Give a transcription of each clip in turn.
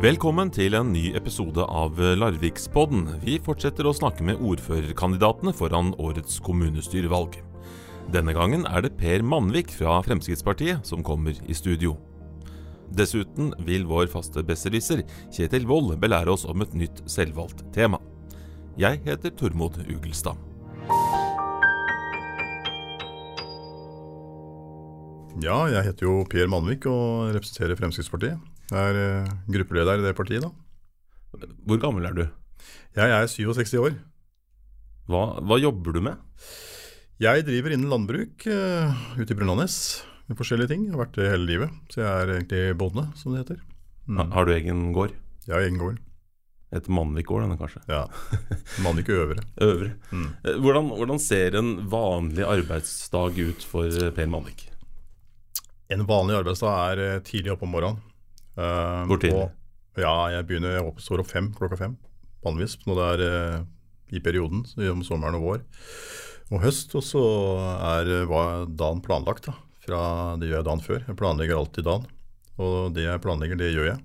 Velkommen til en ny episode av Larvikspodden. Vi fortsetter å snakke med ordførerkandidatene foran årets kommunestyrevalg. Denne gangen er det Per Manvik fra Fremskrittspartiet som kommer i studio. Dessuten vil vår faste besserwisser Kjetil Wold belære oss om et nytt selvvalgt tema. Jeg heter Tormod Ugelstad. Ja, jeg heter jo Per Manvik og representerer Fremskrittspartiet. Jeg er eh, gruppeleder i det partiet, da. Hvor gammel er du? Jeg er 67 år. Hva, hva jobber du med? Jeg driver innen landbruk uh, ute i Brunlandnes med forskjellige ting. Jeg har vært det hele livet, så jeg er egentlig bonde, som det heter. Ha- Har du egen gård? Jeg har egen gård. Et Mannvik gård, denne kanskje? Ja. Mannvik Øvre. Øvre. Mm. Eh, Hvordan, hvordan ser en vanlig arbeidsdag ut for Per Mannvik? En vanlig arbeidsdag er tidlig oppe om morgenen. Eh, Hvor tidlig? ja, jeg begynner jeg oppstår opp fem, klokka fem. Vanligvis når det er uh, i perioden, om sommeren og vår og høst. Og så er uh, dagen planlagt, da. Fra det gjør jeg dagen før. Jeg planlegger alltid dagen. Og det jeg planlegger, det gjør jeg.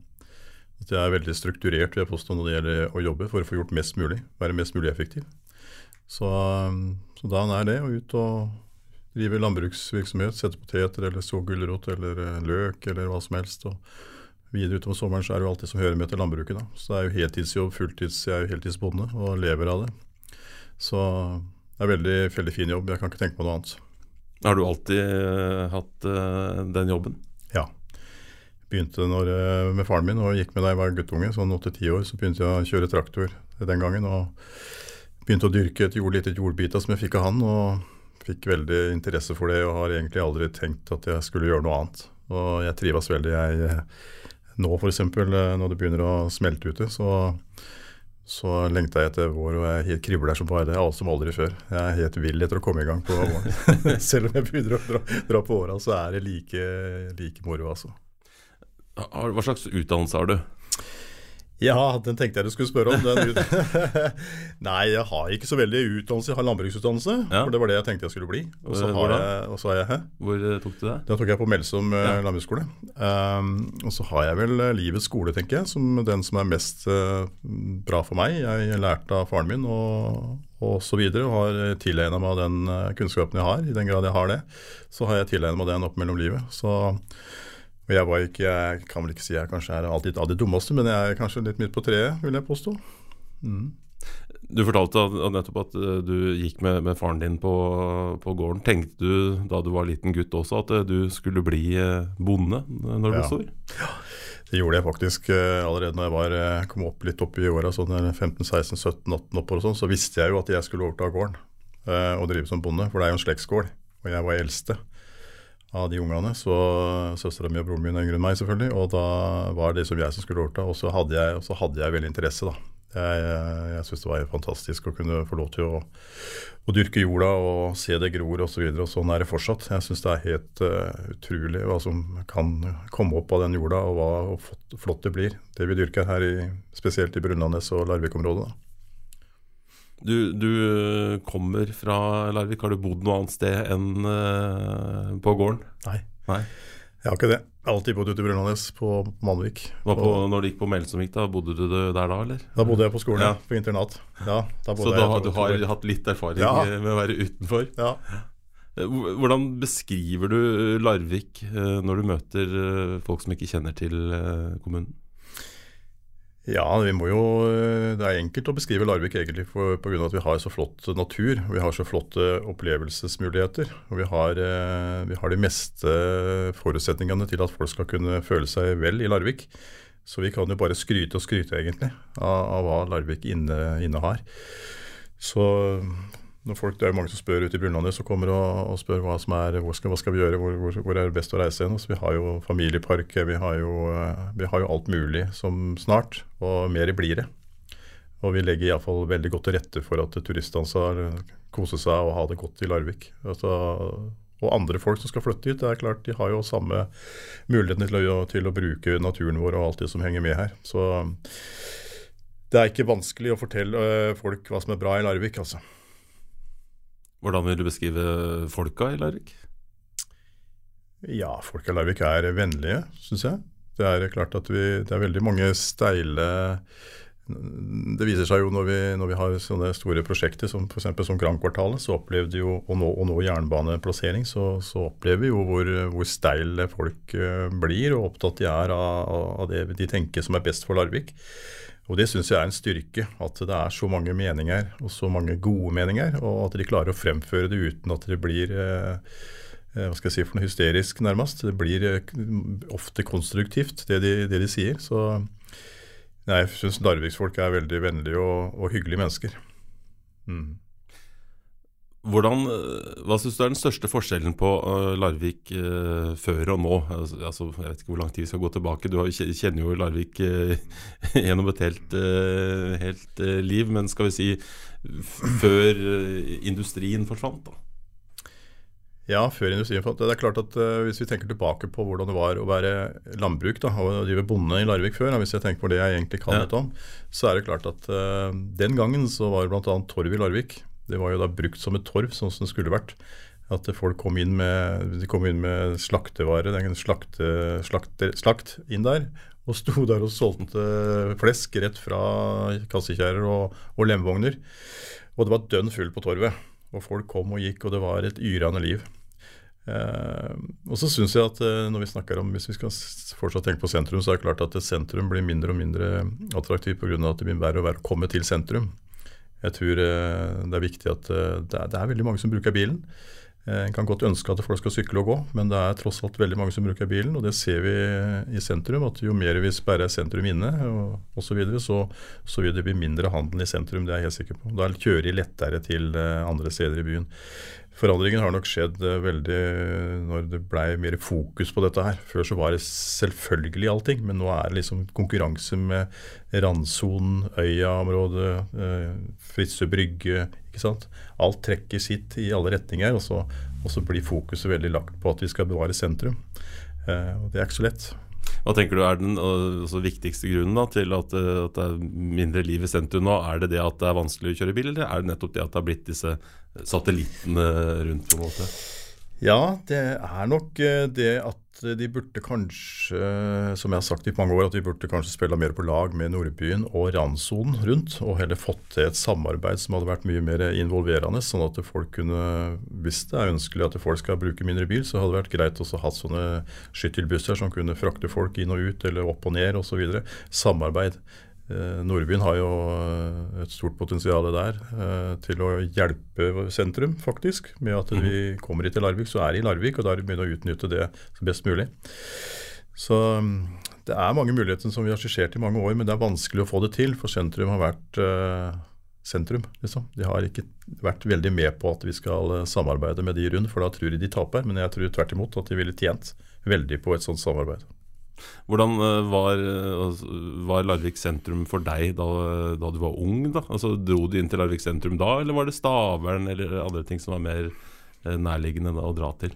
At jeg er veldig strukturert vil jeg påstå når det gjelder å jobbe for å få gjort mest mulig. Være mest mulig effektiv. Så, så dagen er det, å ut og drive landbruksvirksomhet, sette poteter eller så gulrot eller løk eller hva som helst. og Videre utover sommeren så er det jo alltid som hører med til landbruket. da. Så det er jo heltidsjobb, fulltids, jeg er jo heltidsbonde og lever av det. Så det er veldig, veldig fin jobb, jeg kan ikke tenke på noe annet. Har du alltid eh, hatt eh, den jobben? Ja. Begynte når, eh, med faren min og gikk med da jeg var guttunge, sånn 8-10 år. Så begynte jeg å kjøre traktor den gangen. og Begynte å dyrke et jord, lite jordbita som jeg fikk av han. og Fikk veldig interesse for det og har egentlig aldri tenkt at jeg skulle gjøre noe annet. Og jeg trives veldig. Jeg, nå f.eks. når det begynner å smelte ute, så, så lengter jeg etter vår og jeg kribler som bare det. Alt som aldri før. Jeg er helt vill etter å komme i gang på våren. Selv om jeg begynner å dra, dra på åra, så er det like, like moro, altså. Hva slags utdannelse har du? Ja, den tenkte jeg du skulle spørre om. Den. Nei, jeg har ikke så veldig utdannelse. Jeg har landbruksutdannelse, Ja. for det var det jeg tenkte jeg skulle bli. Og så har da? jeg, har jeg? Hvor eh, tok du det? Den tok jeg på Melsom eh, Ja. landbruksskole. Um, og så har jeg vel eh, livets skole, tenker jeg, som den som er mest uh, bra for meg. Jeg lærte av faren min og, og så videre, og har tilegna meg den kunnskapen jeg har. I den grad jeg har det, så har jeg tilegna meg den opp mellom livet. Så og jeg var ikke, jeg kan vel ikke si jeg kanskje er alltid av de dummeste, men jeg er kanskje litt midt på treet, vil jeg påstå. Mm. Du fortalte nettopp at eh, du gikk med, med faren din på, på gården. Tenkte du da du var liten gutt også at eh, du skulle bli eh, bonde når du ble Ja. stor? Det gjorde jeg faktisk allerede når jeg var, kom opp litt opp i åra, sånn eh, 15-16-17-18 oppover og sånn, så visste jeg jo at jeg skulle overta gården og drive som bonde, for det er jo en slektsgård. Og jeg var eldste av de ungene, så søstera mi og broren min er yngre enn meg, selvfølgelig. Og da var det liksom jeg som skulle overta, og så hadde jeg, så hadde jeg veldig interesse, da. Jeg, jeg, jeg syns det var fantastisk å kunne få lov til å, å dyrke jorda og se det gror osv. Og, så og sånn er det fortsatt. Jeg syns det er helt uh, utrolig hva som kan komme opp av den jorda, og hva og flott det blir. Det vi dyrker her, i, spesielt i Brunlandnes og Larvik-området. Du, du eh, kommer fra Larvik. Har du bodd noe annet sted enn uh, på gården? Nei. Nei. Jeg har ikke det. Jeg har alltid bodd ute i Brunlandnes, på Malvik. Hva på, når du gikk på Melsomvik, da bodde du der da, eller? Da bodde jeg på skolen, Ja. på internat. Ja, da bodde Så da, jeg har- du har hatt litt erfaring Ja. med å være utenfor? Ja. Eh, Hvordan beskriver du Larvik når du møter folk som ikke kjenner til kommunen? Ja, vi må jo, Det er enkelt å beskrive Larvik egentlig pga. at vi har så flott natur. Vi har så flotte opplevelsesmuligheter. Og vi har, eh, vi har de meste forutsetningene til at folk skal kunne føle seg vel i Larvik. Så vi kan jo bare skryte og skryte egentlig av, av hva Larvik inne, har. Så når folk, Det er mange som spør ute i Brunlandet som kommer og, og spør hva som er, hvor skal, hva skal vi gjøre, hvor, hvor, hvor er det best å reise hen. Så vi har jo familiepark, vi har jo, vi har jo alt mulig som snart, og mer blir det. Og vi legger iallfall veldig godt til rette for at turistene skal kose seg og ha det godt i Larvik. Altså, og andre folk som skal flytte hit, det er klart de har jo samme mulighetene til til å bruke naturen vår og alt det som henger med her. Så det er ikke vanskelig å fortelle eh, folk hva som er bra i Larvik, altså. Hvordan vil du beskrive folka i Larvik? Ja, folk i Larvik er vennlige, syns jeg. Det er klart at vi, det er veldig mange steile det viser seg jo når vi, når vi har sånne store prosjekter som f.eks. som Grand-kvartalet, så opplevde jo, og nå, og nå jernbaneplassering, så, så, opplever vi jo hvor, hvor steile folk uh, blir, og opptatt de er av, av, det de tenker som er best for Larvik. Og Det syns jeg er en styrke, at det er så mange meninger, og så mange gode meninger, og at de klarer å fremføre det uten at det blir eh, hva skal jeg si for noe hysterisk, nærmest. Det blir ofte konstruktivt, det de, det de sier. Så Nei, jeg syns Larviksfolk er veldig vennlige og, og hyggelige mennesker. Mm. Hvordan, eh, hva syns du er den største forskjellen på uh, Larvik uh, før og nå? Altså, altså, jeg vet ikke hvor lang tid vi skal gå tilbake. Du kjenner jo Larvik gjennom et helt, helt liv. Men skal vi si før industrien forsvant? da? Ja, før industrien forsvant. det. er klart at Hvis vi tenker tilbake på hvordan det var å være landbruk da, og drive bonde i Larvik før, hvis jeg tenker på det jeg egentlig kan litt om, så er det klart at den gangen så var det bl.a. torv i Larvik. Det var jo da brukt som et torv, sånn som det skulle vært. At folk kom inn med, kom inn med slaktevare, slakte, slakte, slakt inn der. Og sto der og solgte flesk rett fra kassekjerrer og, og lemvogner. Og det var dønn full på torvet. Og folk kom og gikk, og det var et yrende liv. Eh, og så synes jeg at eh, når vi snakker om, Hvis vi skal fortsatt tenke på sentrum, så er det klart at sentrum blir mindre og mindre attraktivt pga. at det blir verre og verre å komme til sentrum. Jeg tror eh, det er viktig at eh, det er, veldig mange som bruker bilen. Eh, en kan godt ønske at folk skal sykle og gå, men det er tross alt veldig mange som bruker bilen. Og det ser vi i sentrum, at jo mer vi sperrer sentrum inne osv., så, videre, så så vil det bli mindre handel i sentrum. Det er jeg helt sikker på. Da kjører de lettere til andre steder i byen. Forandringen har nok skjedd eh, veldig når det blei mer fokus på dette her. Før så var det selvfølgelig allting, men nå er det liksom konkurranse med randsonen, Øya-området, Fritzøe brygge, ikke sant? Alt trekker sitt i alle retninger, og så, og så blir fokuset veldig lagt på at vi skal bevare sentrum. Eh, og Det er ikke så lett. Hva tenker du er den altså, viktigste grunnen da, til at, eh, at, det er mindre liv i sentrum nå? Er det det at det er vanskelig å kjøre bil, eller er det nettopp det at det har blitt disse satellittene rundt? på en måte? Ja, det er nok eh, det at de burde kanskje, som jeg har sagt i mange år, at de burde kanskje spille mer på lag med Nordbyen og randsonen rundt. Og heller fått til et samarbeid som hadde vært mye mer involverende. Sånn at folk kunne, hvis det er ønskelig at folk skal bruke mindre bil, så hadde det vært greit å ha sånne skyttelbusser som kunne frakte folk inn og ut eller opp og ned osv. Samarbeid. Eh, Nordbyen har jo eh, et stort potensial der eh, til å hjelpe sentrum, faktisk. Med at vi mhm. kommer hit til Larvik, så er det i Larvik, og da er det å utnytte det best mulig. Så mm, det er mange muligheter som vi har skissert i mange år, men det er vanskelig å få det til. For sentrum har vært sentrum, liksom. De har ikke vært veldig med på at vi skal samarbeide med de rundt, for da tror de de taper. Men jeg tror tvert imot at de ville tjent veldig på et sånt samarbeid. Hvordan eh, var, eh, var, Larvik sentrum for deg da, da, du var ung? da? Altså, Dro du inn til Larvik sentrum da, eller var det Stavern eller andre ting som var mer eh, nærliggende da, å dra til?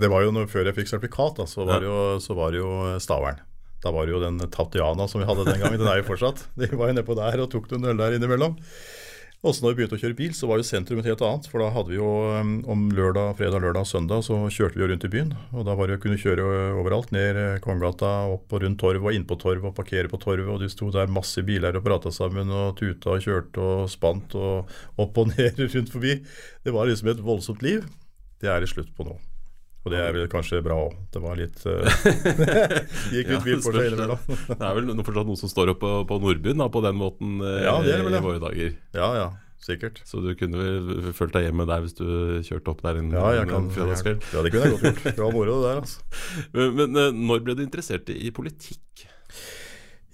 Det var jo når, Før jeg fikk sertifikat, da, så, var ja. jo, så var det jo Stavern. Da var det jo den Tatiana som vi hadde den gangen. Den er jo fortsatt. De var jo nedpå der og tok noen øl der innimellom. Også når vi begynte å kjøre bil, så var jo sentrum et helt annet. For da hadde vi jo um, om lørdag, fredag, lørdag og søndag så kjørte vi jo rundt i byen. Og da var det å kunne kjøre overalt. Ned eh, Kongegata, opp og rundt torv og inn på torv og parkere på torvet. Og de sto der masse biler og prata sammen og tuta og kjørte og spant og opp og ned rundt forbi. Det var liksom et voldsomt liv. Det er det slutt på nå. Og det er vel kanskje bra òg. Det var litt uh, Gikk litt vilt for seg innimellom. det er vel fortsatt noen som står opp på, på Nordbyen på den måten uh, ja, det er vel, ja. i våre dager. Ja, ja, sikkert. Så du kunne vel følt deg hjemme der hvis du kjørte opp der en, ja, jeg kan, fredagskveld? Ja, det kunne jeg godt gjort. Det var moro det der, altså. Men, men uh, når ble du interessert i, politikk?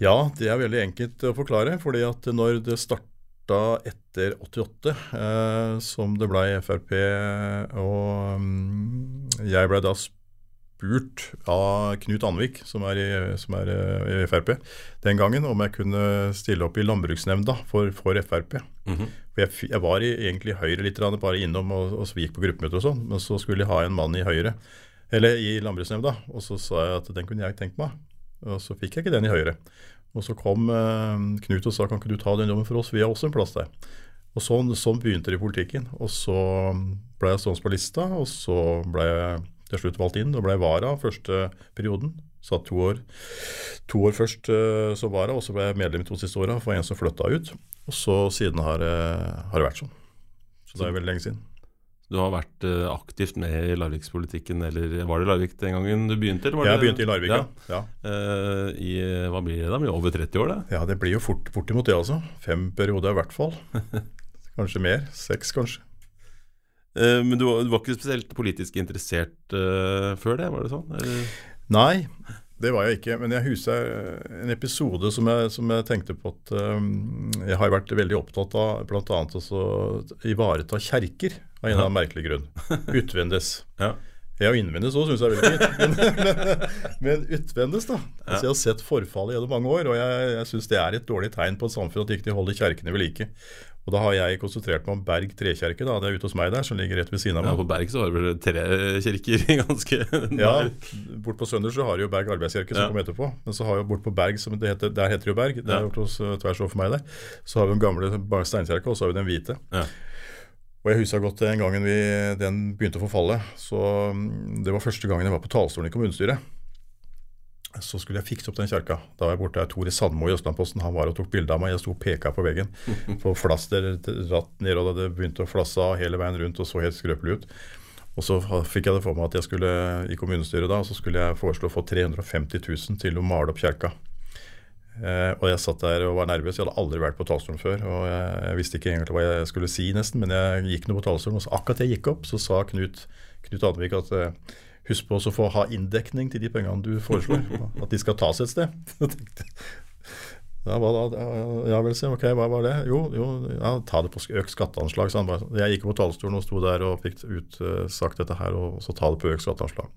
Ja, det er veldig enkelt å forklare. fordi at når det starta etter 88, eh, som det ble i Frp. Og um, jeg ble da spurt av Knut Anvik, som er, i, som er eh, i Frp, den gangen om jeg kunne stille opp i landbruksnemnda for, for Frp. Mm -hmm. jeg, jeg, var i, egentlig i Høyre litt, bare innom og, og gikk på gruppemøter og sånn, men så skulle jeg ha en mann i Høyre, eller i landbruksnemnda, og så sa jeg at den kunne jeg tenkt meg. Og så fikk jeg ikke den i Høyre. Og så kom eh, Knut og sa kan ikke du ta den jobben for oss, vi har også en plass der. Og sånn, sånn begynte det i politikken. Og så ble jeg stående på lista, og så ble jeg til slutt valgt inn og ble vara første perioden. Satt to år, to år først uh, som vara, og så ble jeg medlem de to siste åra for en som flytta ut. Og så siden har, uh, har det vært sånn. Så det er veldig lenge siden. Du har vært uh, aktivt med i Larvikspolitikken, eller var det Larvik den gangen du begynte? jeg det, begynte i Larvik, ja. ja. Uh, i, hva blir det da? Blir det over 30 år, det? Ja, det blir jo fort, imot det, altså. Fem perioder i hvert fall. kanskje mer. Seks, kanskje. Eh, men du, du, var ikke spesielt politisk interessert før det, var det sånn? Eller? Nei, det var jeg ikke. Men jeg husker en episode som jeg, som jeg tenkte på at um, jeg har vært veldig opptatt av bl.a. å ivareta kjerker av en eller annen merkelig grunn. Utvendes. ja. Ja, innvendes òg syns jeg er veldig fint. Men, men, men, utvendes, da. Altså, jeg har sett forfallet gjennom mange år, og jeg, jeg syns det er et dårlig tegn på et samfunn at de ikke holder kjerkene ved like. Og da har jeg konsentrert meg om Berg trekjerke. da, Det er ute hos meg der, som ligger rett ved siden av meg. Ja, På Berg så har du vel tre kirker ganske Ja, bort på Sønder så har de jo Berg arbeidskirke som ja. kommer etterpå. Men så har jo bort på Berg, som det heter, der heter det jo Berg, det er gjort hos eh, tvers overfor meg der, så har vi den gamle steinkjerka, og så har vi den hvite. Ja. Og jeg husker godt den gangen vi, den begynte å forfalle. så mm, Det var første gangen jeg var på talerstolen i kommunestyret så skulle jeg fikse opp den kjerka. Da var jeg borte Tore Sandmo i Østlandposten. Han var og tok bilde av meg. Jeg sto og peka på veggen. På flaster ratt ned, og det begynte å flasse av hele veien rundt og så helt skrøpelig ut. Og så fikk jeg det for meg at jeg skulle i kommunestyret da, så skulle jeg foreslå å få 350 000 til å male opp kjerka. Eh, og jeg satt der og var nervøs. Jeg hadde aldri vært på talerstolen før. Og jeg, jeg, visste ikke egentlig hva jeg skulle si, nesten, men jeg gikk nå på talerstolen. Og så akkurat jeg gikk opp, så sa Knut, Knut Advik at eh, Husk på å få ha inndekning til de pengene du foreslår. At de skal tas et sted. Ja, da, ja vel, si. Ok, hva var det? Jo, jo ja, ta det på økt skatteanslag. Så han bare, jeg gikk på talerstolen og sto der og fikk utsagt dette her, og så ta det på økt skatteanslag.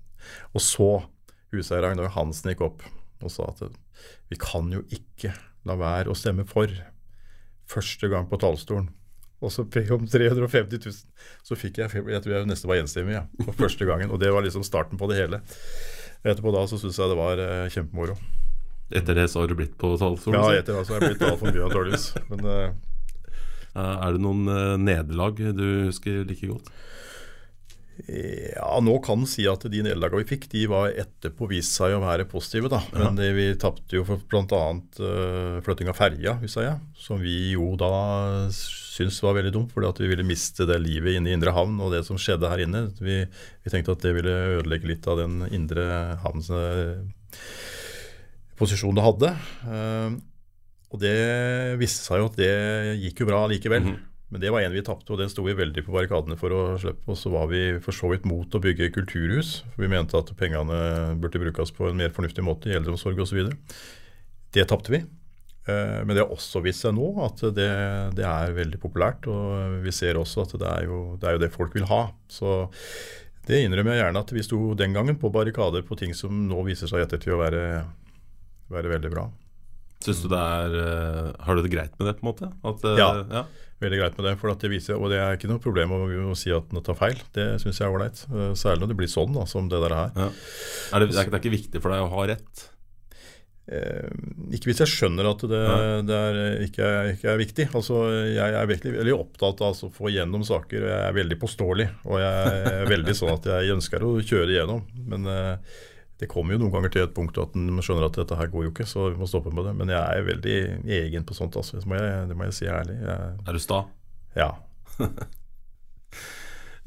Og så huseier Ragnar Hansen gikk opp og sa at vi kan jo ikke la være å stemme for første gang på talerstolen. Og så om 350 000. Så fikk jeg jeg tror jeg nesten var enstemmig ja, for første gangen. Og det var liksom starten på det hele. Etterpå da så syns jeg det var eh, kjempemoro. Etter det så har du blitt på talerstolen? Ja, etter det så har jeg blitt altfor mye antakeligvis. Men eh, Er det noen eh, nederlag du husker like godt? Ja, nå kan en si at de nederlagene vi fikk, de var etterpå vist seg å være positive. da. Men det, vi tapte jo for bl.a. Uh, flytting av ferja, husker jeg. Som vi jo da syntes var veldig dumt, fordi at vi ville miste det livet inne i Indre havn og det som skjedde her inne. Vi, vi tenkte at det ville ødelegge litt av den indre havns uh, posisjon det hadde. Uh, og det viste seg jo at det gikk jo bra likevel. Mm -hmm. Men det var en vi tapte, og den sto vi veldig på barrikadene for å slippe. Og så var vi for så vidt mot å bygge kulturhus. for Vi mente at pengene burde brukes på en mer fornuftig måte i eldreomsorg osv. Det tapte vi. Eh, men det har også vist seg nå at det, det, er veldig populært. Og vi ser også at det er, jo, det er jo det folk vil ha. Så det innrømmer jeg gjerne at vi sto den gangen på barrikader på ting som nå viser seg ettertid å være, være veldig bra. Syns du det er eh, Har du det greit med det, på en måte? At, eh, ja. ja veldig greit med det. for det viser, Og det er ikke noe problem å, å si at den tar feil. Det syns jeg er ålreit. Særlig når det blir sånn da, som det der er. Ja. Er det, det, er, ikke viktig for deg å ha rett? Eh, ikke hvis jeg skjønner at det, det er, ikke, ikke, er viktig. Altså, jeg er virkelig veldig opptatt av å få gjennom saker. og Jeg er veldig påståelig. Og jeg er veldig sånn at jeg ønsker å kjøre igjennom. Men eh, det kommer jo noen ganger til et punkt at en skjønner at dette her går jo ikke, så vi må stoppe med det. Men jeg er veldig egen på sånt, altså. Det må jeg, det må jeg si ærlig. Jeg, er du sta? Ja.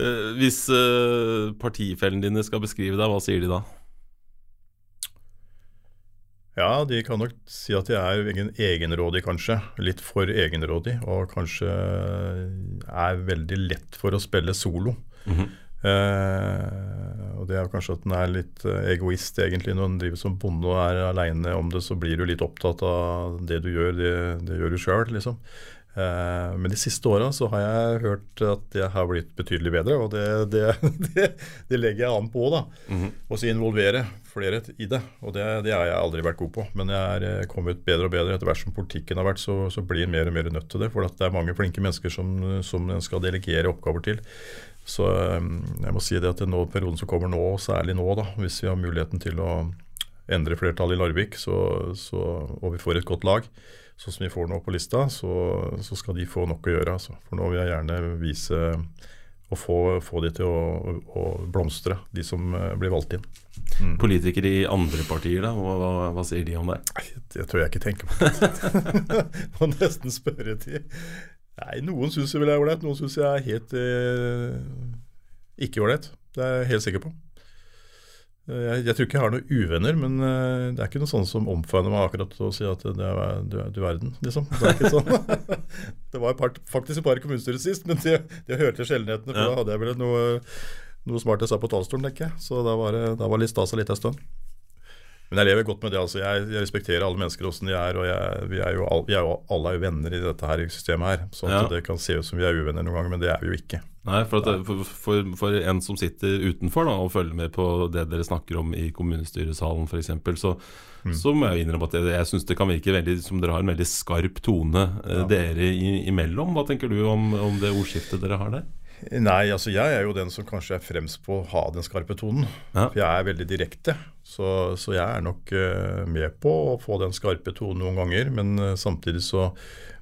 Eh, hvis partifellene dine skal beskrive deg, hva sier de da? Ja, de kan nok si at de er egen, egenrådig, kanskje. Litt for egenrådig. Og kanskje er veldig lett for å spille solo. Mm -hmm. Eh, og det er kanskje at en er litt eh, egoist, egentlig. Når en driver som bonde og er aleine om det, så blir du litt opptatt av det du gjør, det, det gjør du sjøl, liksom. Eh, men de siste åra så har jeg hørt at jeg har blitt betydelig bedre, og det, det, det, det legger jeg an på da. Mm -hmm. Og så involvere flere i det. Og det, har jeg aldri vært god på. Men jeg er eh, kommet bedre og bedre etter hvert som politikken har vært, så, så blir en mer og mer nødt til det. For det er mange flinke mennesker som, som en skal delegere oppgaver til. Så ehm, jeg må si det at den perioden som kommer nå, særlig nå, da, hvis vi har muligheten til å endre flertallet i Larvik, så, så, og vi får et godt lag, sånn som vi får nå på lista, så, så skal de få nok å gjøre. Altså. For nå vil jeg gjerne vise og få, få de til å, å, blomstre, de som uh, blir valgt inn. Mm. Politikere i andre partier, da, hva, hva, sier de om det? Det tør jeg ikke tenker på. Må nesten spørre de. Nei, Noen syns jeg vil er ålreit, noen syns jeg er helt eh, ikke ålreit. Det er jeg helt sikker på. Jeg, jeg, tror ikke jeg har noen uvenner, men uh, det er ikke noe sånn som omfavner meg akkurat å si at det er, du, du verden, liksom. Det er ikke sånn. det var part, faktisk et par i kommunestyret sist, men det, de hørte sjeldenhetene, for ja. da hadde jeg vel noe, noe smart jeg sa på talerstolen, tenker jeg. Så da var det, da var litt stas litt en stund. Men jeg lever godt med det. altså. Jeg, jeg respekterer alle mennesker åssen de er. og jeg, vi, er jo, vi er jo alle er jo venner i dette her systemet her. Så ja. det kan se ut som vi er uvenner noen ganger, men det er vi jo ikke. Nei, for, at, for, for, for en som sitter utenfor da, og følger med på det dere snakker om i kommunestyresalen f.eks., så, mm. så må jeg innrømme at jeg, jeg syns det kan virke veldig som dere har en veldig skarp tone eh, ja. dere imellom. Hva tenker du om, om det ordskiftet dere har der? Nei, altså jeg er jo den som kanskje er fremst på å ha den skarpe tonen. Ja. For jeg er veldig direkte. Så, så jeg er nok uh, med på å få den skarpe tonen noen ganger. Men uh, samtidig så,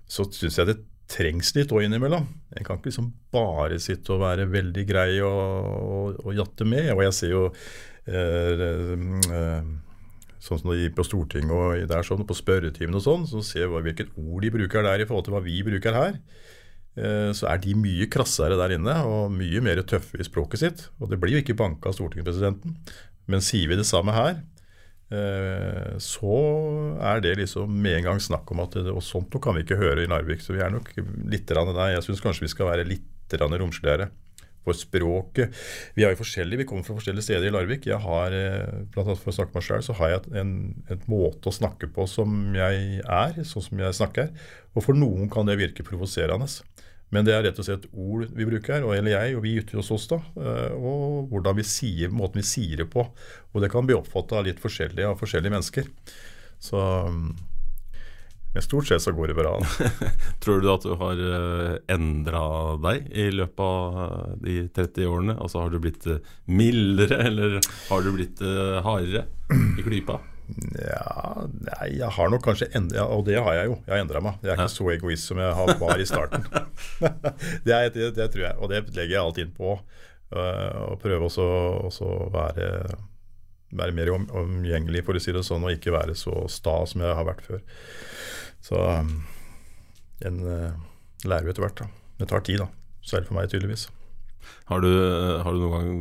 så syns jeg det trengs litt òg innimellom. En kan ikke liksom bare sitte og være veldig grei og, og, og jatte med. Og jeg ser jo uh, sånn som de på Stortinget og der sånn, på spørretimen og sånn, så ser vi hvilket ord de bruker der i forhold til hva vi bruker her. Eh, så er de mye krassere der inne og mye mer tøffe i språket sitt. Og det blir jo ikke banka av stortingspresidenten. Men sier vi det samme her, eh, så er det liksom med en gang snakk om at Og sånt noe kan vi ikke høre i Narvik. Så vi er nok litt der. Jeg syns kanskje vi skal være litt romsligere. For språket Vi er jo forskjellige, vi kommer fra forskjellige steder i Larvik. Jeg har, eh, blant annet For å snakke meg selv, så har jeg en, en måte å snakke på som jeg er, sånn som jeg snakker. Og for noen kan det virke provoserende. Men det er rett og slett ord vi bruker, og, eller jeg, og vi ytrer oss da. Eh, og hvordan vi sier, måten vi sier det på. Og det kan bli oppfattet av litt forskjellig av forskjellige mennesker. Så men stort sett så går det bra. Tror du at du har eh, endra deg i løpet av eh, de 30 årene? Altså Har du blitt mildere, eller har du blitt hardere i klypa? Ja, nei, jeg har nok kanskje endra Og det har jeg jo. Jeg har endra meg. Jeg er ikke så egoist som jeg var i starten. det, er, det, det, tror jeg, og det legger jeg alt inn på. Uh, og prøve også å være, være mer om, omgjengelig, for å si det sånn, og ikke være så sta som jeg har vært før. Så um, en uh, lærer jo etter hvert. da. Det tar tid, da. Selv for meg, tydeligvis. Har du, har du noen gang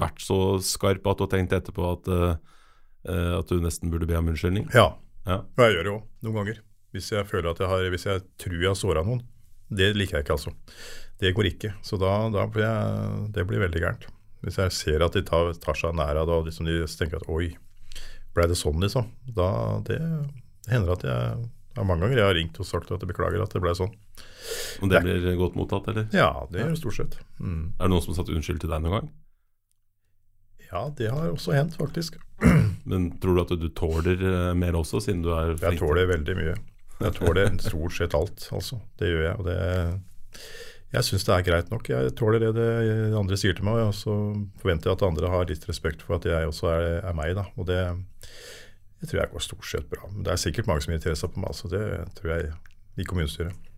vært så skarp at du har tenkt etterpå at Uh, at du nesten burde be om unnskyldning? Ja, ja. og jeg gjør det jo noen ganger. Hvis jeg føler at jeg har, hvis jeg tror jeg har såra noen. Det liker jeg ikke, altså. Det går ikke. Så da, da blir jeg, det blir veldig gærent. Hvis jeg ser at de tar, tar seg nær av det, og liksom de tenker at oi, ble det sånn, liksom. Da, det, det hender at jeg det er mange ganger jeg har ringt og sagt at jeg beklager at det ble sånn. Og det blir godt mottatt, eller? Ja, det gjør det stort sett. Mm. Er det noen som har sagt unnskyld til deg noen gang? Ja, det har også hendt, faktisk. Men tror du at du tåler eh, mer også, siden du er flink? Jeg tåler veldig mye. Jeg tåler stort sett alt, altså. Det gjør jeg. Og det, jeg syns det er greit nok. Jeg tåler det det andre sier til meg, og så forventer jeg at andre har litt respekt for at jeg også er, er meg. da. Og det, jeg tror jeg går stort sett bra. Men det er sikkert mange som irriterer seg på meg, så det tror jeg i kommunestyret.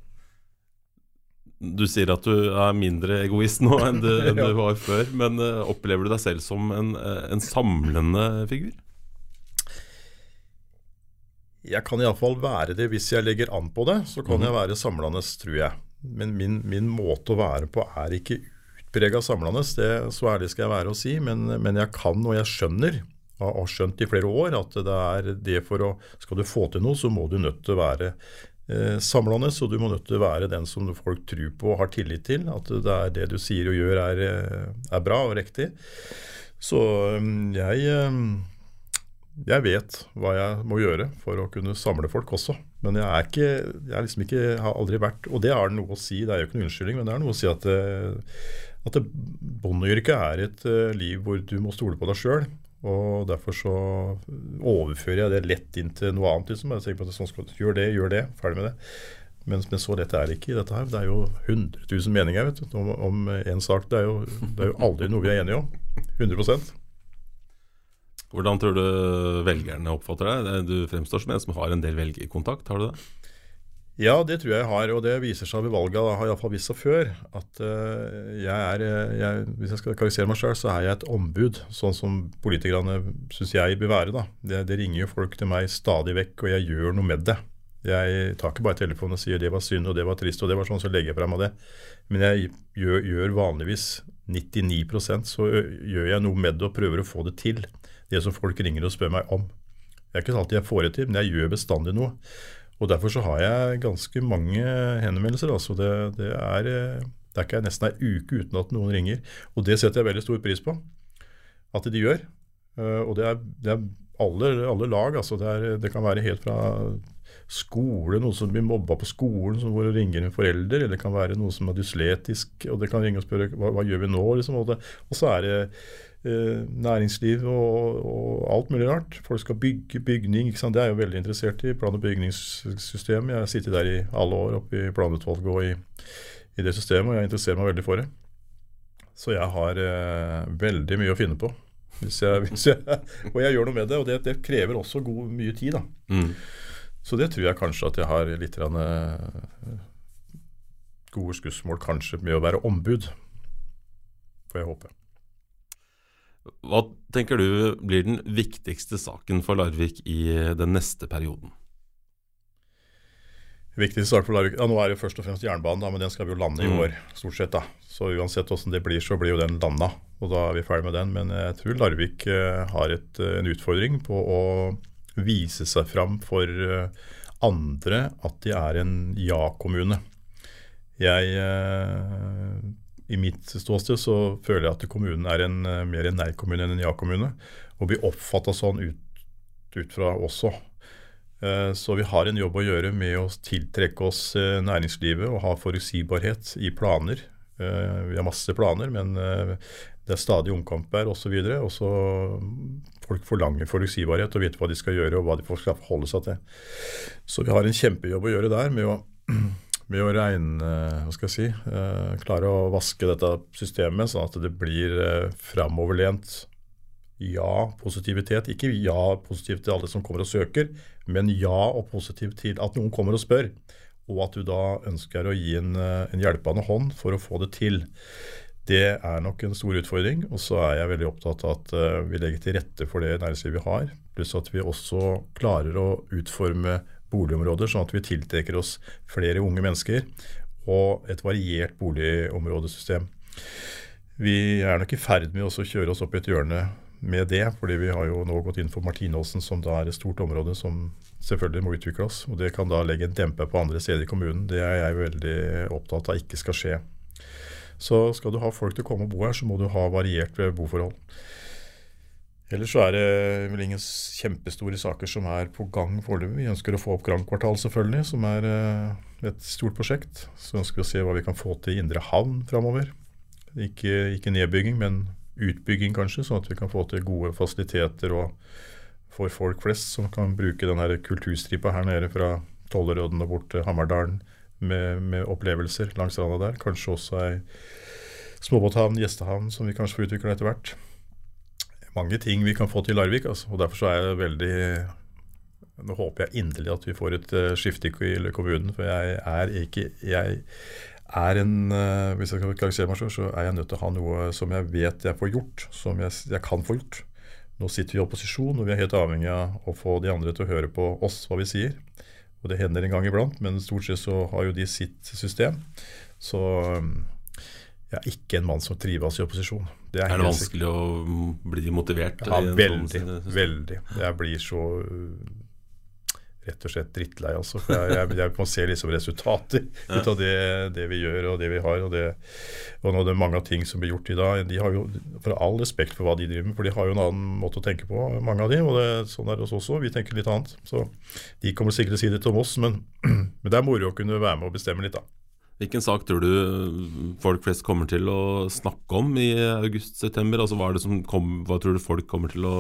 Du sier at du er mindre egoist nå enn du, enn du var før. Men uh, opplever du deg selv som en, uh, en samlende figur? Jeg kan iallfall være det hvis jeg legger an på det. Så kan mm. jeg være samlende, tror jeg. Men min, min, måte å være på er ikke utprega samlende. Det, så ærlig skal jeg være å si. Men, men jeg kan og jeg skjønner, og har skjønt i flere år, at det er det for å Skal du få til noe, så må du nødt til å være eh, samlende, så du må nødt til å være den som folk tror på og har tillit til. At det er det du sier og gjør er, eh, er bra og riktig. Så mm, jeg, eh, jeg vet hva jeg må gjøre for å kunne samle folk også. Men jeg er ikke, jeg er liksom ikke, har aldri vært Og det har noe å si, det er jo ikke noen unnskyldning, men det er noe å si at, eh, at bondeyrket er et liv hvor du må stole på deg sjøl. Og Derfor så overfører jeg det lett inn til noe annet. Liksom. Jeg tenker på at sånn skal, Gjør det, gjør det. Ferdig med det. Men, men, så lett er det ikke i dette her. Det er jo 100 000 meninger vet du, om, én sak. Det er, jo, det er jo aldri noe vi er enige om. 100 Hvordan tror du velgerne oppfatter deg? Du fremstår som en som har en del velgerkontakt, har du det? Ja, det tror jeg jeg har, og det viser seg ved valget. Det har iallfall vist seg før. At uh, jeg er jeg, Hvis jeg skal karakterisere meg sjøl, så er jeg et ombud. Sånn som politikerne syns jeg bør være. da. Det, det, ringer jo folk til meg stadig vekk, og jeg gjør noe med det. Jeg tar ikke bare telefonen og sier 'det var synd', og 'det var trist', og det var sånn, så legger jeg fra meg det. Men jeg gjør, gjør vanligvis 99% så gjør jeg noe med det og prøver å få det til. Det som folk ringer og spør meg om. Det er ikke alltid jeg får det til, men jeg gjør bestandig noe. Og Derfor så har jeg ganske mange henvendelser. altså Det, det er, det er ikke nesten ei uke uten at noen ringer. Og det setter jeg veldig stor pris på at de gjør. Eh, og det er, det er alle, alle, lag. altså det, er, det, kan være helt fra skole, noen som blir mobba på skolen, som hvor ringer en forelder. Eller det kan være noen som er dysletisk, og det kan ringe og spørre hva, hva gjør vi nå? Liksom, og, det, og så er det eh, næringsliv og, og, alt mulig rart. Folk skal bygge bygning. ikke sant? Det er jo veldig interessert i plan- og bygningssystemet. Jeg har sittet der i alle år oppe i planutvalget og i, i, det systemet, og jeg interesserer meg veldig for det. Så jeg har eh, veldig mye å finne på. Hvis jeg, hvis jeg, og jeg gjør noe med det, og det, det krever også god, mye tid. da. Mm. Så det tror jeg kanskje at jeg har litt rann, gode skussmål kanskje med å være ombud. Får jeg håpe. Hva tenker du blir den viktigste saken for Larvik i den neste perioden? Viktigste sak for Larvik, ja Nå er det først og fremst jernbanen, da, men den skal vi jo lande i mm. år. stort sett da. Så uansett hvordan det blir, så blir jo den landa. Og da er vi ferdig med den. Men jeg tror Larvik uh, har et, uh, en utfordring på å vise seg fram for eh, andre at de er en ja-kommune. Jeg eh, I mitt ståsted så føler jeg at kommunen er en, eh, mer en nei-kommune enn en ja-kommune. Og blir oppfatta sånn ut, ut fra også. Så vi har en jobb å gjøre med å tiltrekke oss næringslivet og ha forutsigbarhet i planer. Vi har masse planer, men det er stadig omkamp her osv. Folk forlanger forutsigbarhet og vet hva de skal gjøre og hva de skal forholde seg til. Så vi har en kjempejobb å gjøre der med å, med å regne hva skal jeg si, eh, klare å vaske dette systemet sånn at det blir eh, framoverlent. Ja, positivitet. Ikke ja positivt til alle som kommer og søker, men ja og positivt til at noen kommer og spør. Og at du da ønsker å gi en, eh, en hjelpende hånd for å få det til. Det er nok en stor utfordring. Og så er jeg veldig opptatt av at vi legger til rette for det næringslivet vi har. Pluss at vi også klarer å utforme boligområder sånn at vi tiltrekker oss flere unge mennesker og et variert boligområdesystem. Vi er nok i ferd med å kjøre oss opp i et hjørne med det, fordi vi har jo nå gått inn for Martinåsen, som da er et stort område som selvfølgelig må utvikle oss. og Det kan da legge en dempe på andre steder i kommunen. Det er jeg veldig opptatt av ikke skal skje. Så skal du ha folk til å komme og bo her, så må du ha variert boforhold. Ellers så er det vel ingen kjempestore saker som er på gang foreløpig. Vi ønsker å få opp Grand Kvartal, selvfølgelig, som er eh, et stort prosjekt. Så ønsker vi å se hva vi kan få til i Indre Havn framover. Ikke, ikke, nedbygging, men utbygging, kanskje, sånn at vi kan få til gode fasiliteter og for folk flest som kan bruke den kulturstripa her nede fra Tollerodden og bort til Hammerdalen med, med, opplevelser langs stranda der. Kanskje også ei småbåthavn, gjestehavn, som vi kanskje får utvikla etter hvert. Mange ting vi kan få til Larvik, altså, og derfor så er jeg veldig Nå håper jeg inderlig at vi får et uh, skifte i kommunen, for jeg er ikke jeg er en, uh, Hvis jeg skal karakterisere meg selv, så er jeg nødt til å ha noe som jeg vet jeg får gjort, som jeg, jeg kan få gjort. Nå sitter vi i opposisjon, og vi er helt avhengig av å få de andre til å høre på oss, hva vi sier. Og det hender en gang iblant, men stort sett så har jo de sitt system. Så um, jeg er ikke en mann som trives i opposisjon. Det er, er, det vanskelig å bli motivert? Ja, sånn veldig. veldig. Jeg blir så rett og slett drittlei, altså. For jeg, jeg, jeg må se liksom resultater ut av det, det, vi gjør og det vi har. Og, det, og nå det er mange av ting som blir gjort i dag. De har jo, For all respekt for hva de driver med, for de har jo en annen måte å tenke på, mange av de, og det, sånn er det hos oss også. Vi tenker litt annet. Så de kommer sikkert til å si det til oss, men, men det er moro å kunne være med og bestemme litt, da. Hvilken sak tror du folk flest kommer til å snakke om i august-september? Altså, hva, kom, hva, tror du folk kommer til å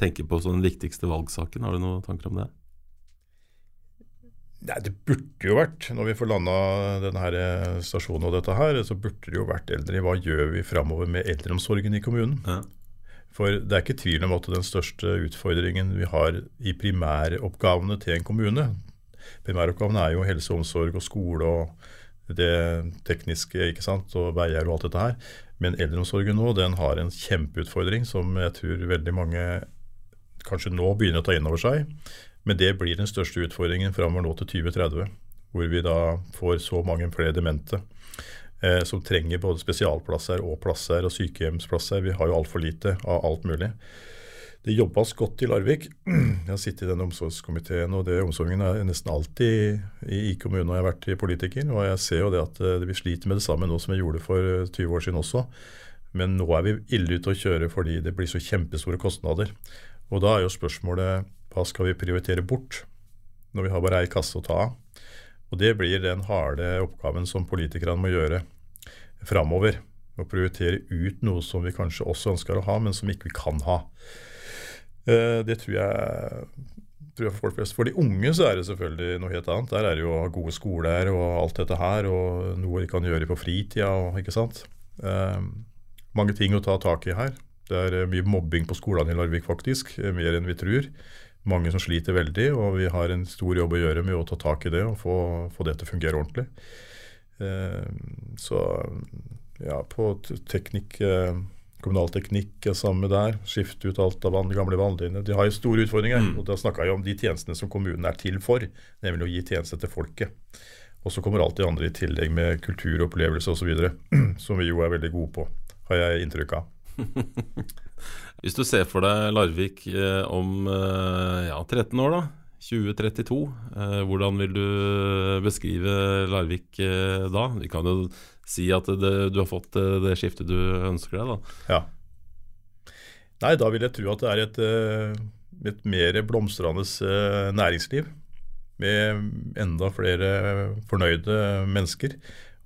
tenke på som den viktigste valgsaken? Har du noen tanker om det? Nei, Det burde jo vært, når vi får landa denne eh, stasjonen og dette her, så burde det jo vært eldre. Hva gjør vi framover med eldreomsorgen i kommunen? Ja. For det er ikke tvil om at den største utfordringen vi har i primæroppgavene til en kommune, Primæroppgavene er jo helse omsorg og skole og det tekniske ikke sant, og veier og alt dette her. Men eldreomsorgen nå den har en kjempeutfordring som jeg tror veldig mange kanskje nå begynner å ta inn over seg. Men det blir den største utfordringen framover nå til 2030, hvor vi da får så mange flere demente eh, som trenger både spesialplasser og plasser og sykehjemsplasser. Vi har jo altfor lite av alt mulig. Det jobbes godt i Larvik. Jeg har sittet i den omsorgskomiteen, og det omsorgen er nesten alltid i, i kommunen Og jeg har vært politiker. Og jeg ser jo det at eh, vi sliter med det samme nå som vi gjorde for 20 eh, år siden også. Men nå er vi ille ute å kjøre fordi det blir så kjempestore kostnader. Og da er jo spørsmålet hva skal vi prioritere bort når vi har bare ei kasse å ta av? Og det blir den harde oppgaven som politikerne må gjøre framover. Å prioritere ut noe som vi kanskje også ønsker å ha, men som ikke vi kan ha. Eh, det tror jeg, tror jeg for folk flest. For de unge så er det selvfølgelig noe helt annet. Der er det jo gode skoler og alt dette her, og noe de kan gjøre på fritida. Ikke sant? Eh, mange ting å ta tak i her. Det er eh, mye mobbing på skolene i Larvik, faktisk. Mer enn vi tror mange som sliter veldig, og vi har en stor jobb å gjøre med å ta tak i det og få, få det til å fungere ordentlig. Eh, så ja, på teknikk eh, Kommunal teknikk er samme der. Skifte ut alt av vann, gamle vannlinjer. De har jo store utfordringer. Mm. og Da snakka jeg om de tjenestene som kommunen er til for, nemlig å gi tjenester til folket. Og så kommer alt det andre i tillegg med kultur, opplevelse osv., som vi jo er veldig gode på, har jeg inntrykk av. Hvis du ser for deg Larvik eh, om eh, ja, 13 år, da, 2032, eh, hvordan vil du beskrive Larvik eh, da? Vi kan jo si at det, du har fått eh, det skiftet du ønsker deg, da. Ja. Nei, da vil jeg tro at det er et, eh, et mer blomstrende næringsliv. Med enda flere fornøyde mennesker.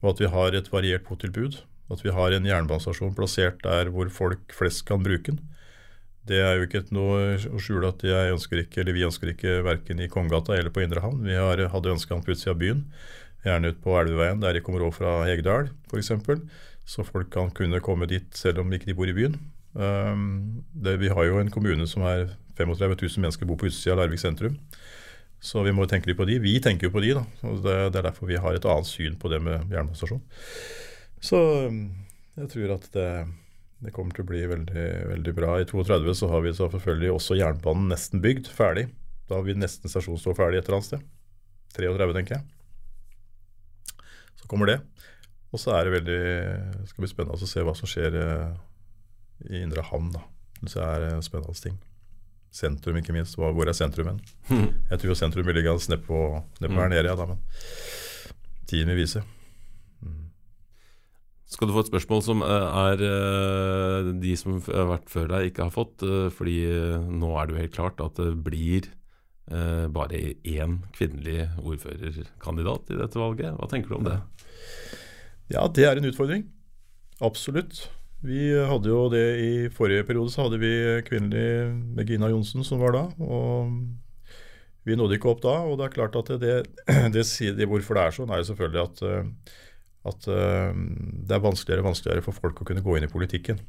Og at vi har et variert botilbud. At vi har en jernbanestasjon plassert der hvor folk flest kan bruke den. Det er jo ikke noe å skjule at jeg ønsker ikke, eller vi ønsker ikke verken i Kongegata eller på Indre Havn. Vi har, hadde ønska den på utsida av byen, gjerne ut på Elveveien, der de kommer over fra Hegdal f.eks. Så folk kan kunne komme dit selv om ikke de bor i byen. Um, det, vi har jo en kommune som er 35 000 mennesker bor på utsida av Larvik sentrum. Så vi må tenke litt på de. Vi tenker jo på de, da. Det, det, er derfor vi har et annet syn på det med jernbanestasjon. Så um, jeg tror at det, det, kommer til å bli veldig, veldig bra. I 32 så har vi så selvfølgelig også jernbanen nesten bygd, ferdig. Da har vi nesten stasjon stå ferdig et eller annet sted. 33, tenker jeg. Så kommer det. Og så er det veldig skal bli spennende å se hva som skjer eh, i Indre Havn. da. Det er en spennende ting. Sentrum, ikke minst. Hvor er sentrum hen? Jeg tror sentrum vil ligge nedpå ned på her nede, ja, da, men tiden vil vise skal du få et spørsmål som eh, er eh, de som har vært før deg, ikke har fått. Eh, fordi nå er det jo helt klart at det blir bare én kvinnelig ordførerkandidat i dette valget. Hva tenker du om det? Ja, det er en utfordring. Absolutt. Vi hadde jo det i forrige periode, så hadde vi kvinnelig Megina Johnsen som var da. og vi nådde ikke opp da. og det er klart at det, det, det Hvorfor det er sånn, er jo selvfølgelig at at uh, det er vanskeligere og vanskeligere for folk å kunne gå inn i politikken.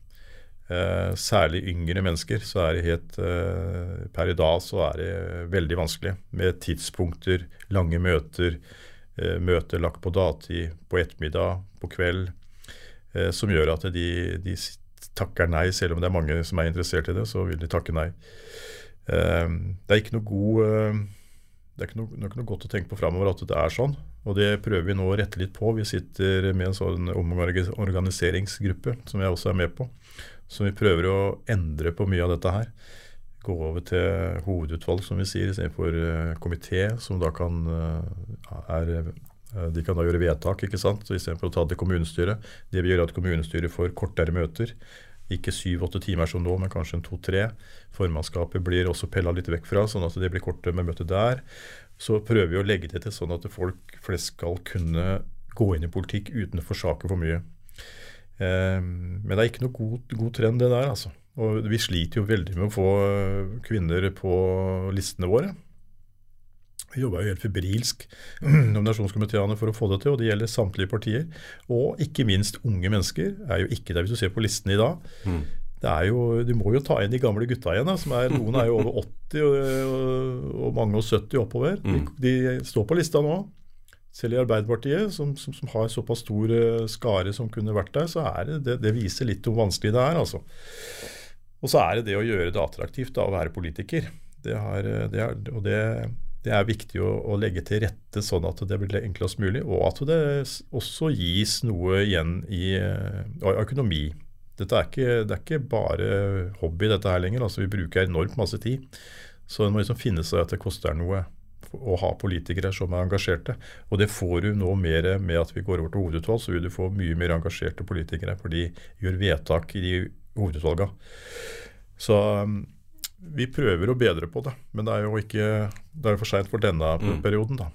Uh, særlig yngre mennesker. så er det helt, uh, Per i dag så er det veldig vanskelig med tidspunkter, lange møter, møter lagt på dagtid, på ettermiddag, på kveld, som gjør at de, de, takker nei, selv om det er mange som er interessert i det, så vil de takke nei. det er ikke noe god det er ikke noe, det er ikke noe godt å tenke på framover at det er sånn. Og det prøver vi nå å rette litt på. Vi sitter med en sånn omorganiseringsgruppe som jeg også er med på. Så vi prøver å endre på mye av dette her. Gå over til hovedutvalg, som vi sier, istedenfor uh, komité, som da kan uh, er, uh, De kan da gjøre vedtak, ikke sant, istedenfor å ta det til kommunestyret. Det vil gjøre at kommunestyret får kortere møter. Ikke syv-åtte timer som nå, men kanskje en to-tre. Formannskapet blir også pella litt vekk fra, sånn at det blir kortere med møte der. Så prøver vi å legge det til sånn at folk flest skal kunne gå inn i politikk uten å forsake for mye. Eh, men det er ikke noe god, god, trend, det der. altså. Og vi sliter jo veldig med å få kvinner på listene våre. Vi jobber jo helt febrilsk nominasjonskomiteene for å få det til, og det gjelder samtlige partier. Og ikke minst unge mennesker er jo ikke der, hvis du ser på listene i dag. Mm. Det er jo, Du må jo ta inn de gamle gutta igjen. Er, noen er jo over 80 og, og, mange og 70 oppover. De, Mm. de står på lista nå. Selv i Arbeiderpartiet, som, som, som har såpass stor eh, skare som kunne vært der, så er det, det, det viser litt hvor vanskelig det er. altså. Og så er det det å gjøre det attraktivt da, å være politiker. Det, har, eh, det, er, og det, det er viktig å, å legge til rette sånn at det blir enklest mulig, og at det også gis noe igjen i i økonomi. Dette er ikke, det er ikke bare hobby dette her lenger. altså Vi bruker enormt masse tid. Så det må liksom finne seg at det koster noe å ha politikere som er engasjerte. Og det får du nå mer med at vi går over til hovedutvalg, så vil du få mye mer engasjerte politikere. For de gjør vedtak i de hovedutvalga. Så um, vi prøver å bedre på det. Men det er jo ikke det er for seint for denne Mm. perioden, da.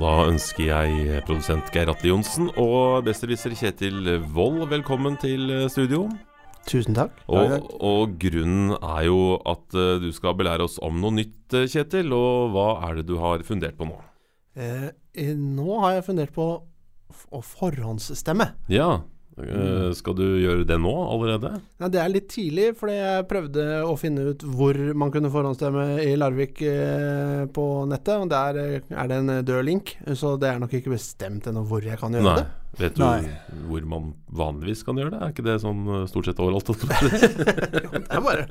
Og da ønsker jeg produsent Geir Atle Johnsen og besserwisser Kjetil Wold velkommen til eh, studio. Tusen takk. Og, og grunnen er jo at eh, du skal belære oss om noe nytt, eh, Kjetil. Og hva er det du har fundert på nå? Eh, eh, nå har jeg fundert på å forhåndsstemme. Ja, eh, skal du gjøre det nå allerede? Ja, det er litt tidlig, fordi jeg prøvde å finne ut hvor man kunne forhåndsstemme i Larvik eh, på nettet. Og der eh, er det en død link, så det er nok ikke bestemt ennå hvor jeg kan gjøre Nei. det. Vet du Nei. hvor man vanligvis kan gjøre det? Er ikke det sånn stort sett overalt? Det er bare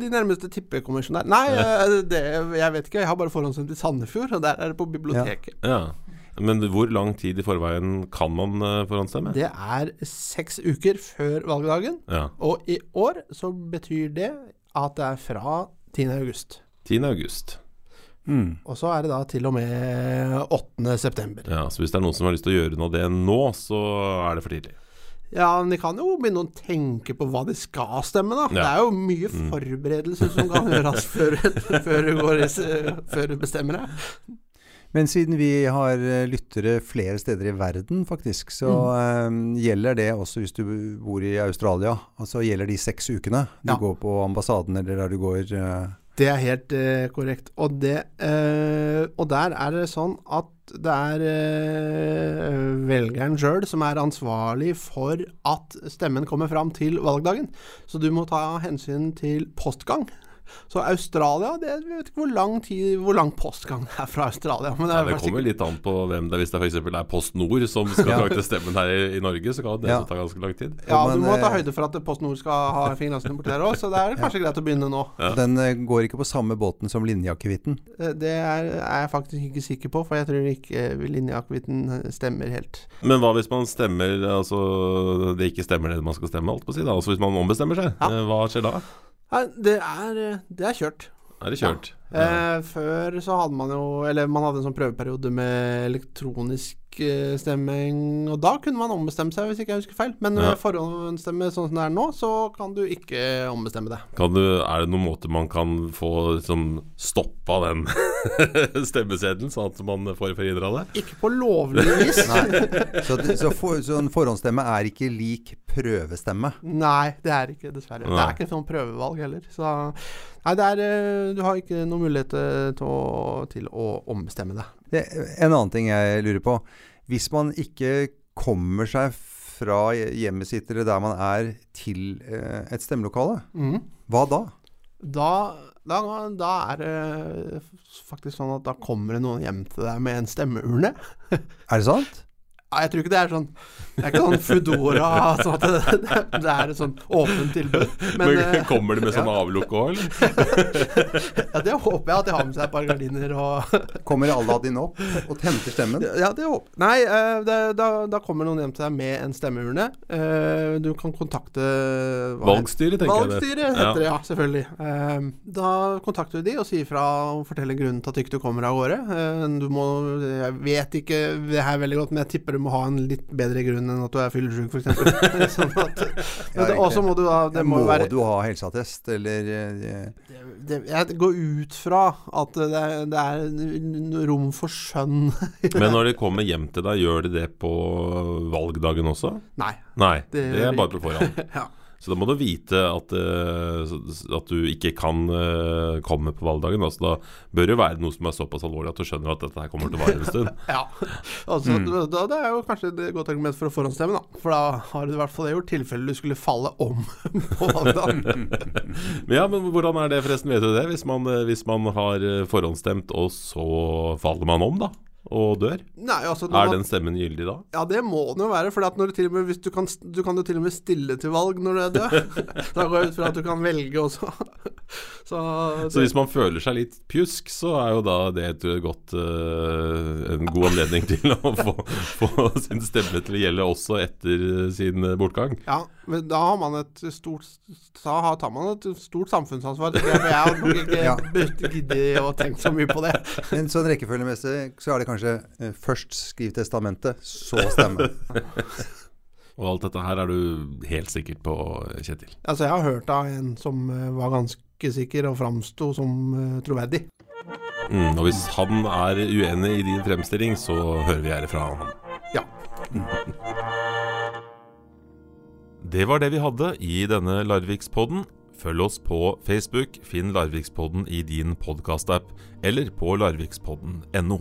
de nærmeste tippekommisjonærene Nei, det, jeg vet ikke. Jeg har bare forhåndsstemt i Sandefjord, og der er det på biblioteket. Ja. ja. Men hvor lang tid i forveien kan man eh, forhåndsstemme? Det er seks uker før valgdagen, Ja. og i år så betyr det at det er fra 10. august. 10. august. Mm. Og så er det da til og med 8. september. Ja, så hvis det er noen som har lyst til å gjøre noe av det nå, så er det for tidlig. Ja, men de kan jo begynne å tenke på hva de skal stemme, da. Ja. Det er jo mye Mm. som kan gjøres før, før, du går, før du bestemmer deg. Men siden vi har eh, lyttere flere steder i verden, faktisk, så eh, gjelder det også hvis du bor i Australia. Altså gjelder de seks ukene du Ja. går på ambassaden eller der du går Uh... Det er helt uh, korrekt. Og, det, og der er det sånn at det er velgeren sjøl som er ansvarlig for at stemmen kommer fram til valgdagen. Så du må ta hensyn til postgang. Så Australia det, Jeg vet ikke hvor lang tid Hvor lang postgang det er fra Australia. Men det, Ja, det kommer litt an på hvem det er. Hvis det f.eks. er Post Nord som skal Ja. trakte stemmen her i, i Norge, så kan det Ja. ta ganske lang tid. Ja, Men, du må ta eh, høyde for at Post Nord skal ha fingrene borti der òg, så det er kanskje greit å begynne nå. Ja. Den eh, går ikke på samme båten som linjeakevitten. Eh, Det er, er jeg faktisk ikke sikker på, for jeg tror ikke linjeakevitten stemmer helt. Men hva hvis man stemmer Altså det ikke stemmer det man skal stemme, alt på å si? da Altså hvis man ombestemmer seg, Ja. hva skjer da? Nei, det er, det er kjørt. Er det kjørt? Ja. Eh, før så hadde man jo Eller man hadde en sånn prøveperiode med elektronisk stemming, og da kunne man ombestemme seg, hvis ikke jeg husker feil. Men Ja. forhåndsstemme sånn som det er nå, så kan du ikke ombestemme det. Kan du, er det noen måte man kan få liksom, stoppa den stemmeseddelen, sånn at man får forhindra det? Ikke på lovlig vis. Så, så, for, så en forhåndsstemme er ikke lik prøvestemme. Nei, det er ikke, dessverre. Det er ikke sånn prøvevalg heller. Så Nei, det er eh, Du har ikke noen mulighet eh, til å, til å ombestemme deg. Det, en annen ting jeg lurer på. Hvis man ikke kommer seg fra hjemmet sitt eller der man er, til eh, et stemmelokale, mm. hva da? Da, da, da er det faktisk sånn at da kommer det noen hjem til deg med en stemmeurne. Er det sant? Ja, jeg tror ikke det er sånn Det er ikke sånn Foodora sånn at det, det, det er et sånn åpent tilbud. Men, Men, eh, Kommer det med sånn avlukk òg, eller? ja, det håper jeg at de har med seg et par gardiner og Kommer Aladdin opp og henter stemmen? Ja, det håper Nei, eh, det, da, da kommer noen hjem til deg med en stemmeurne. Eh, Du kan kontakte Valgstyret, tenker jeg. Valgstyret heter det, ja, selvfølgelig. Eh, da kontakter du de og sier fra og forteller grunnen til at ikke du kommer av gårde. Du må Jeg vet ikke det her veldig godt, men jeg tipper du må ha en litt bedre grunn enn at du er fyllesyk, f.eks. sånn at Ja, Og så må du ha Det må, må være du ha helseattest, eller eh, det, det, Jeg går ut fra at det er, det er rom for skjønn. Men når de kommer hjem til deg, gjør de det på valgdagen også? Nei. Nei, Det det, er bare på forhånd. ja. Så da må du vite at, eh, at du ikke kan eh, komme på valgdagen. Altså, da bør det være noe som er såpass alvorlig at du skjønner at dette her kommer til å vare en stund. Ja. Altså, Mm. da, det er jo kanskje et godt argument for å forhåndsstemme, da. For da har du i hvert fall det gjort tilfelle du skulle falle om på valgdagen. Ja, men hvordan er det forresten, vet du det? Hvis man, eh, hvis man har forhåndsstemt, og så faller man om, da? Og dør? Nei, altså Er man- den stemmen gyldig da? Ja, det må den jo være. For du, med, du, kan, du kan jo til og med stille til valg når du er død. da går jeg ut fra at du kan velge også. Så, Så hvis man føler seg litt pjusk, så er jo da det et godt, uh, en god anledning til å få, få sin stemme til å gjelde også etter sin bortgang. Ja, men da har man et stort Da tar man et stort samfunnsansvar. tenker jeg, For jeg hadde nok ikke Ja. giddet å tenke så mye på det. Men sånn rekkefølgemessig så er det kanskje uh, først skriv testamentet, så stemme. Og alt dette her er du helt sikkert på, Kjetil. Altså, jeg har hørt av en som eh, var ganske sikker og framsto som eh, troverdig. Mm, og hvis han er uenig i din fremstilling, så hører vi gjerne fra han. Ja. Det var det vi hadde i denne Larvikspodden. Følg oss på Facebook, finn Larvikspodden i din podkastapp, eller på larvikspodden.no.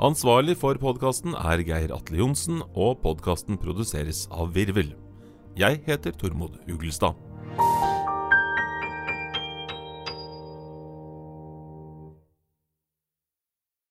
Ansvarlig for podkasten er Geir Atle Johnsen, og podkasten produseres av Virvel. Jeg heter Tormod Uglestad.